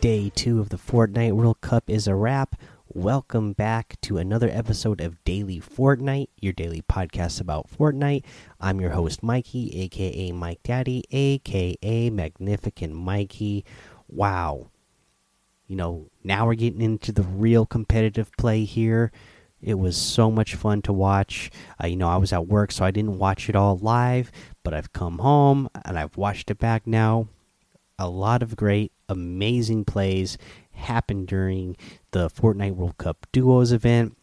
Day two of the Fortnite World Cup is a wrap. Welcome back to another episode of Daily Fortnite, your daily podcast about Fortnite. I'm your host, Mikey, aka Mike Daddy, aka Magnificent Mikey. Wow. You know, now we're getting into the real competitive play here. It was so much fun to watch. Uh, you know, I was at work, so I didn't watch it all live, but I've come home and I've watched it back now. A lot of great, amazing plays happened during the Fortnite World Cup Duos event.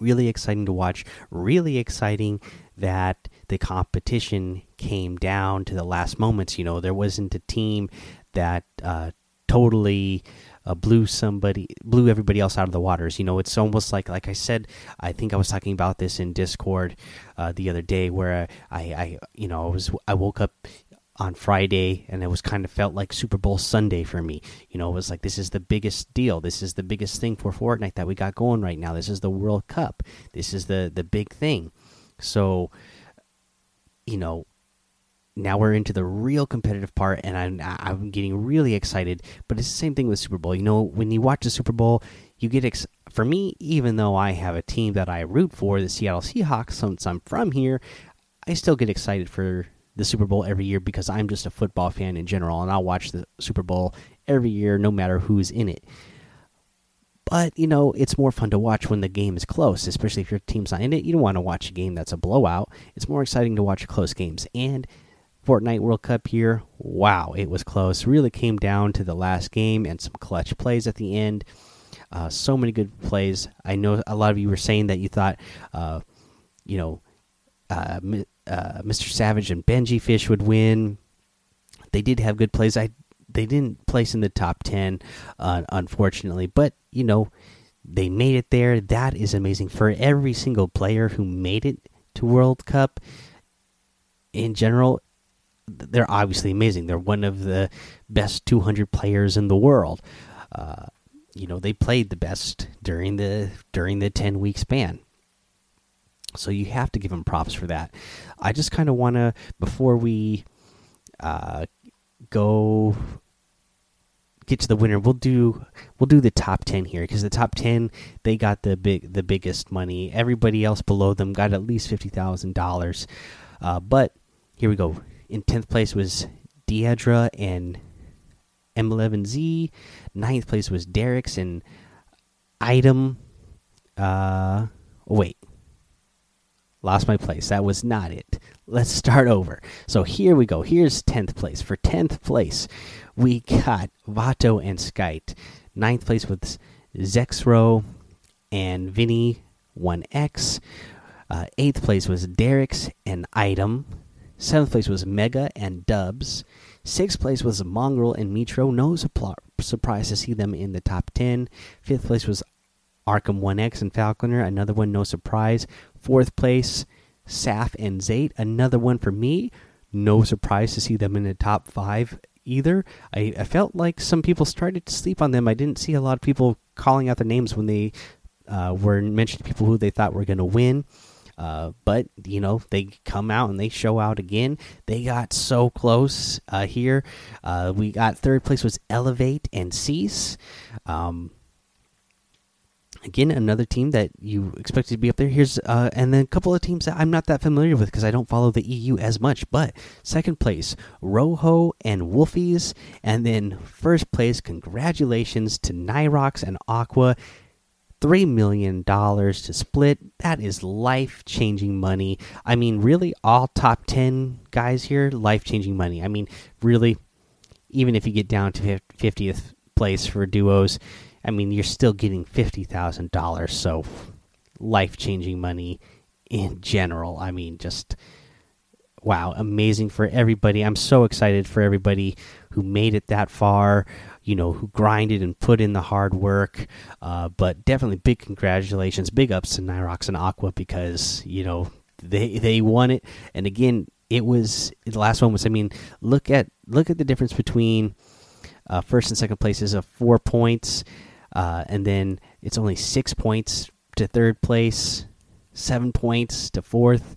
Really exciting to watch. Really exciting that the competition came down to the last moments. You know, there wasn't a team that uh, totally uh, blew somebody blew everybody else out of the waters you know it's almost like like i said i think i was talking about this in discord uh, the other day where I, I you know i was i woke up on friday and it was kind of felt like super bowl sunday for me. You know it was like this is the biggest deal. This is the biggest thing for fortnite that we got going right now. This is the world cup. This is the the big thing. So you know now we're into the real competitive part and I'm, I'm getting really excited but it's the same thing with super bowl. You know when you watch the super bowl you get ex for me even though i have a team that i root for the seattle seahawks since i'm from here i still get excited for the super bowl every year because i'm just a football fan in general and i'll watch the super bowl every year no matter who's in it but you know it's more fun to watch when the game is close especially if your team's not in it you don't want to watch a game that's a blowout it's more exciting to watch close games and Fortnite World Cup here. Wow, it was close. Really came down to the last game and some clutch plays at the end. Uh, so many good plays. I know a lot of you were saying that you thought, uh, you know, uh, uh Mr. Savage and Benji Fish would win. They did have good plays. I they didn't place in the top ten, uh, unfortunately, but you know, they made it there. That is amazing for every single player who made it to World Cup. In general, they're obviously amazing. They're one of the best 200 players in the world. Uh, you know, they played the best during the during the 10 week span. So you have to give them props for that. I just kind of want to before we uh, go get to the winner, we'll do we'll do the top 10 here because the top 10 they got the big the biggest money. Everybody else below them got at least $50,000. Uh, but here we go in 10th place was Deidre and M11Z. Ninth place was Derek's and Item. Uh, oh, wait. Lost my place. That was not it. Let's start over. So here we go. Here's 10th place. For 10th place, we got Vato and Skite. Ninth place was Zexrow and Vinny 1X. Uh, eighth place was Derek's and Item. Seventh place was Mega and Dubs. Sixth place was Mongraal and Mitr0. No surprise to see them in the top 10. Fifth place was Arkhram 1X and Falconer. Another one, no surprise. Fourth place, Saf and Zayt. Another one for me. No surprise to see them in the top five either. I, I felt like some people started to sleep on them. I didn't see a lot of people calling out their names when they uh, were mentioning people who they thought were going to win. Uh, but you know they come out and they show out again. They got so close uh, here. Uh, we got third place was Elevate and Ceice. Um, again, another team that you expected to be up there. Here's uh, and then a couple of teams that I'm not that familiar with because I don't follow the EU as much. But second place, Rojo and Wolfiez, and then first place. Congratulations to Nyhrox and Aqua $3 million to split. That is life changing money. I mean, really, all top 10 guys here, life changing money. I mean, really, even if you get down to 50th place for duos, I mean, you're still getting $50,000. So, life changing money in general. I mean, just wow, amazing for everybody. I'm so excited for everybody who made it that far you know who grinded and put in the hard work. Uh, but definitely big congratulations, big ups to Nyhrox and Aqua because you know they they won it. And again, it was the last one was. I mean, look at look at the difference between uh, first and second places of four points, uh, and then it's only six points to third place, seven points to fourth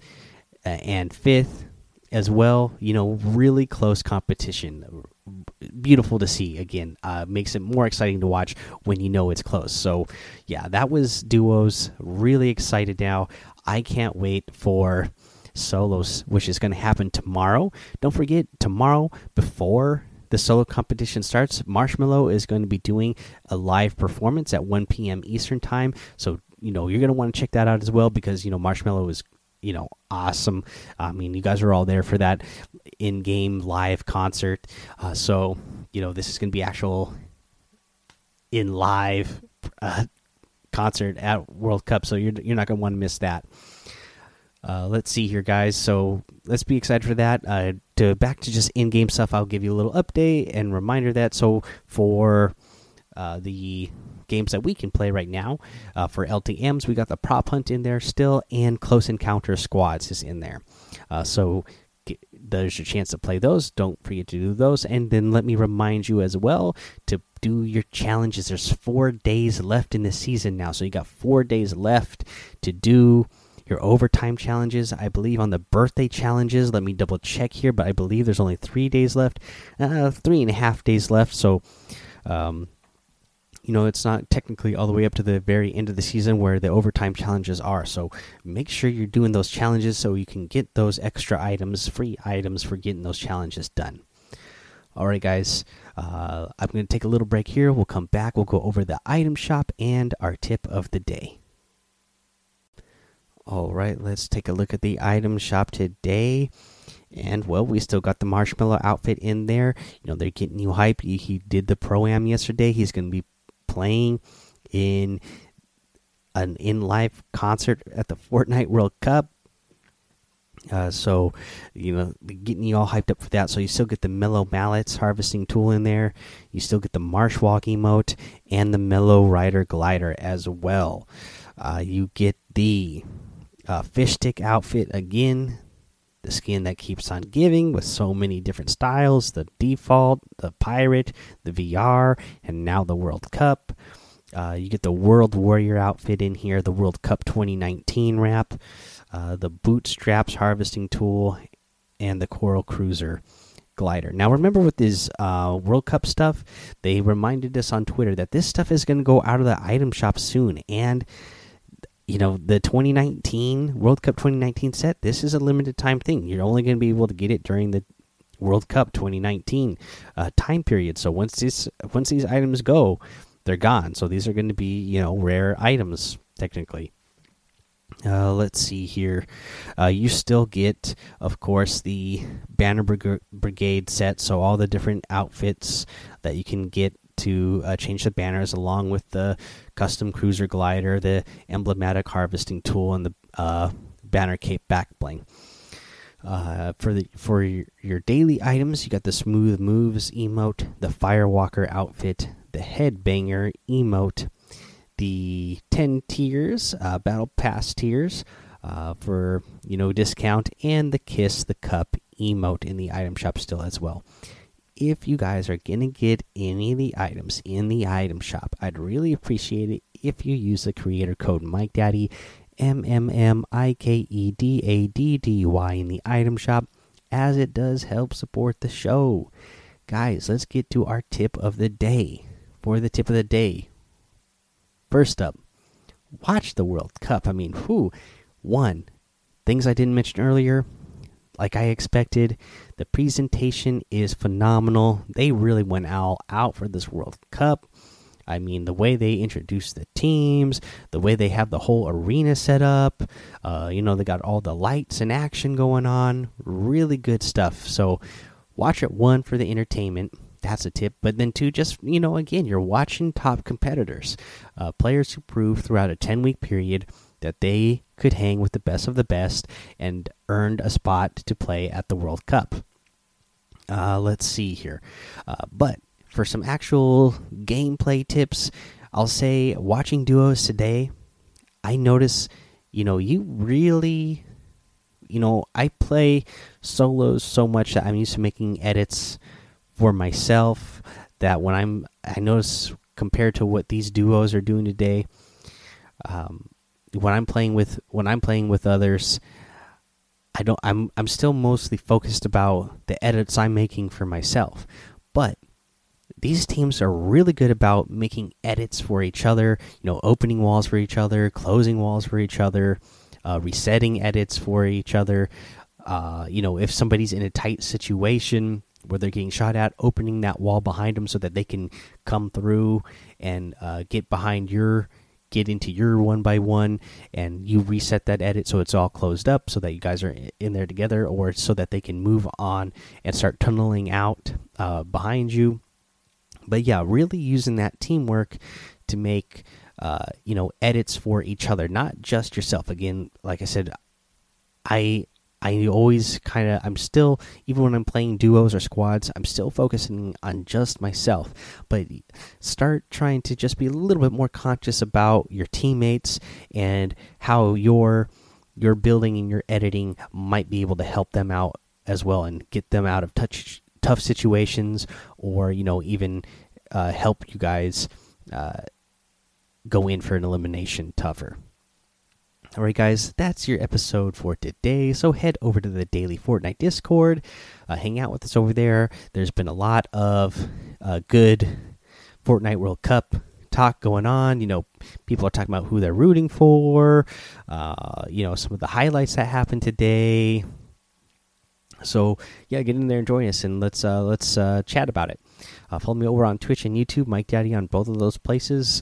uh, and fifth. as well. You know, really close competition. Beautiful to see. Again, uh, makes it more exciting to watch when you know it's close. So, yeah, that was duos. Really excited now. I can't wait for solos, which is going to happen tomorrow. Don't forget, tomorrow before the solo competition starts, Marshmello is going to be doing a live performance at 1 p.m. Eastern Time. So, you know, you're going to want to check that out as well because, you know, Marshmello is you know awesome. I mean you guys are all there for that in-game live concert. Uh, so you know this is going to be actual in live uh, concert at world cup. So you're, you're not going to want to miss that. Uh, let's see here guys. So let's be excited for that. Uh, to back to just in-game stuff i'll give you a little update and reminder that so for uh, the games that we can play right now. Uh, for LTMs, we got the prop hunt in there still, and close encounter squads is in there. Uh, so there's your chance to play those. Don't forget to do those. And then let me remind you as well to do your challenges. There's four days left in the season now, so you got four days left to do your overtime challenges. I believe on the birthday challenges. Let me double check here, but I believe there's only three days left, uh, three and a half days left. So, um, you know it's not technically all the way up to the very end of the season where the overtime challenges are so make sure you're doing those challenges so you can get those extra items free items for getting those challenges done all right guys uh, i'm going to take a little break here we'll come back we'll go over the item shop and our tip of the day all right let's take a look at the item shop today and well, we still got the Marshmello outfit in there. You know, they're getting you hype. He, he did the pro am yesterday. He's going to be playing in an in live concert at the Fortnite World Cup. Uh, so, you know, getting you all hyped up for that. So you still get the Mellow Mallets harvesting tool in there. You still get the Marsh Walk emote and the Mellow Rider glider as well. Uh, you get the uh, fish stick outfit again. The skin that keeps on giving with so many different styles the default, the pirate, the VR, and now the World Cup. Uh, you get the World Warrior outfit in here, the World Cup 2019 wrap, uh, the bootstraps harvesting tool, and the Coral Cruiser glider. Now, remember with this uh, World Cup stuff, they reminded us on Twitter that this stuff is going to go out of the item shop soon. And you know the 2019 World Cup 2019 set. This is a limited time thing. You're only going to be able to get it during the World Cup 2019 uh, time period. So once these once these items go, they're gone. So these are going to be you know rare items technically. Uh, let's see here. Uh, you still get, of course, the Banner Brigade set. So all the different outfits that you can get to uh, change the banners along with the custom cruiser glider, the emblematic harvesting tool, and the uh, banner cape back bling. Uh, for the for your, daily items, you got the smooth moves emote, the firewalker outfit, the headbanger emote, the ten tiers, uh, battle pass tiers uh, for you know discount, and the kiss the cup emote in the item shop still as well if you guys are going to get any of the items in the item shop, I'd really appreciate it if you use the creator code Mike Daddy, M M M I K E D A D D Y in the item shop, as it does help support the show. Guys, let's get to our tip of the day. For the tip of the day, first up, watch the World Cup. I mean, who? One, things I didn't mention earlier like I expected. The presentation is phenomenal. They really went all out for this World Cup. I mean, the way they introduced the teams, the way they have the whole arena set up, uh, you know, they got all the lights and action going on. Really good stuff. So, watch it one for the entertainment. That's a tip. But then, two, just, you know, again, you're watching top competitors, uh, players who prove throughout a 10 week period that they could hang with the best of the best and earned a spot to play at the World Cup. Uh, let's see here. Uh, but for some actual gameplay tips, I'll say watching duos today, I notice, you know, you really, you know, I play solos so much that I'm used to making edits for myself that when I'm, I notice compared to what these duos are doing today, um, when I'm playing with when I'm playing with others, I don't I'm I'm still mostly focused about the edits I'm making for myself. But these teams are really good about making edits for each other, you know, opening walls for each other, closing walls for each other, uh, resetting edits for each other. Uh, you know, if somebody's in a tight situation where they're getting shot at, opening that wall behind them so that they can come through and uh, get behind your get into your one by one and you reset that edit so it's all closed up so that you guys are in there together or so that they can move on and start tunneling out uh, behind you. But yeah really using that teamwork to make uh, you know edits for each other not just yourself. Again like i said i I always kind of I'm still even when I'm playing duos or squads, I'm still focusing on just myself. But start trying to just be a little bit more conscious about your teammates and how your your building and your editing might be able to help them out as well and get them out of touch tough situations or you know even uh, help you guys uh, go in for an elimination tougher. All right, guys, that's your episode for today. So head over to the Daily Fortnite Discord, uh, hang out with us over there. There's been a lot of uh, good Fortnite World Cup talk going on. You know, people are talking about who they're rooting for. Uh, you know, some of the highlights that happened today. So yeah, get in there and join us, and let's uh, let's uh, chat about it. Uh, follow me over on Twitch and YouTube, Mike Daddy on both of those places.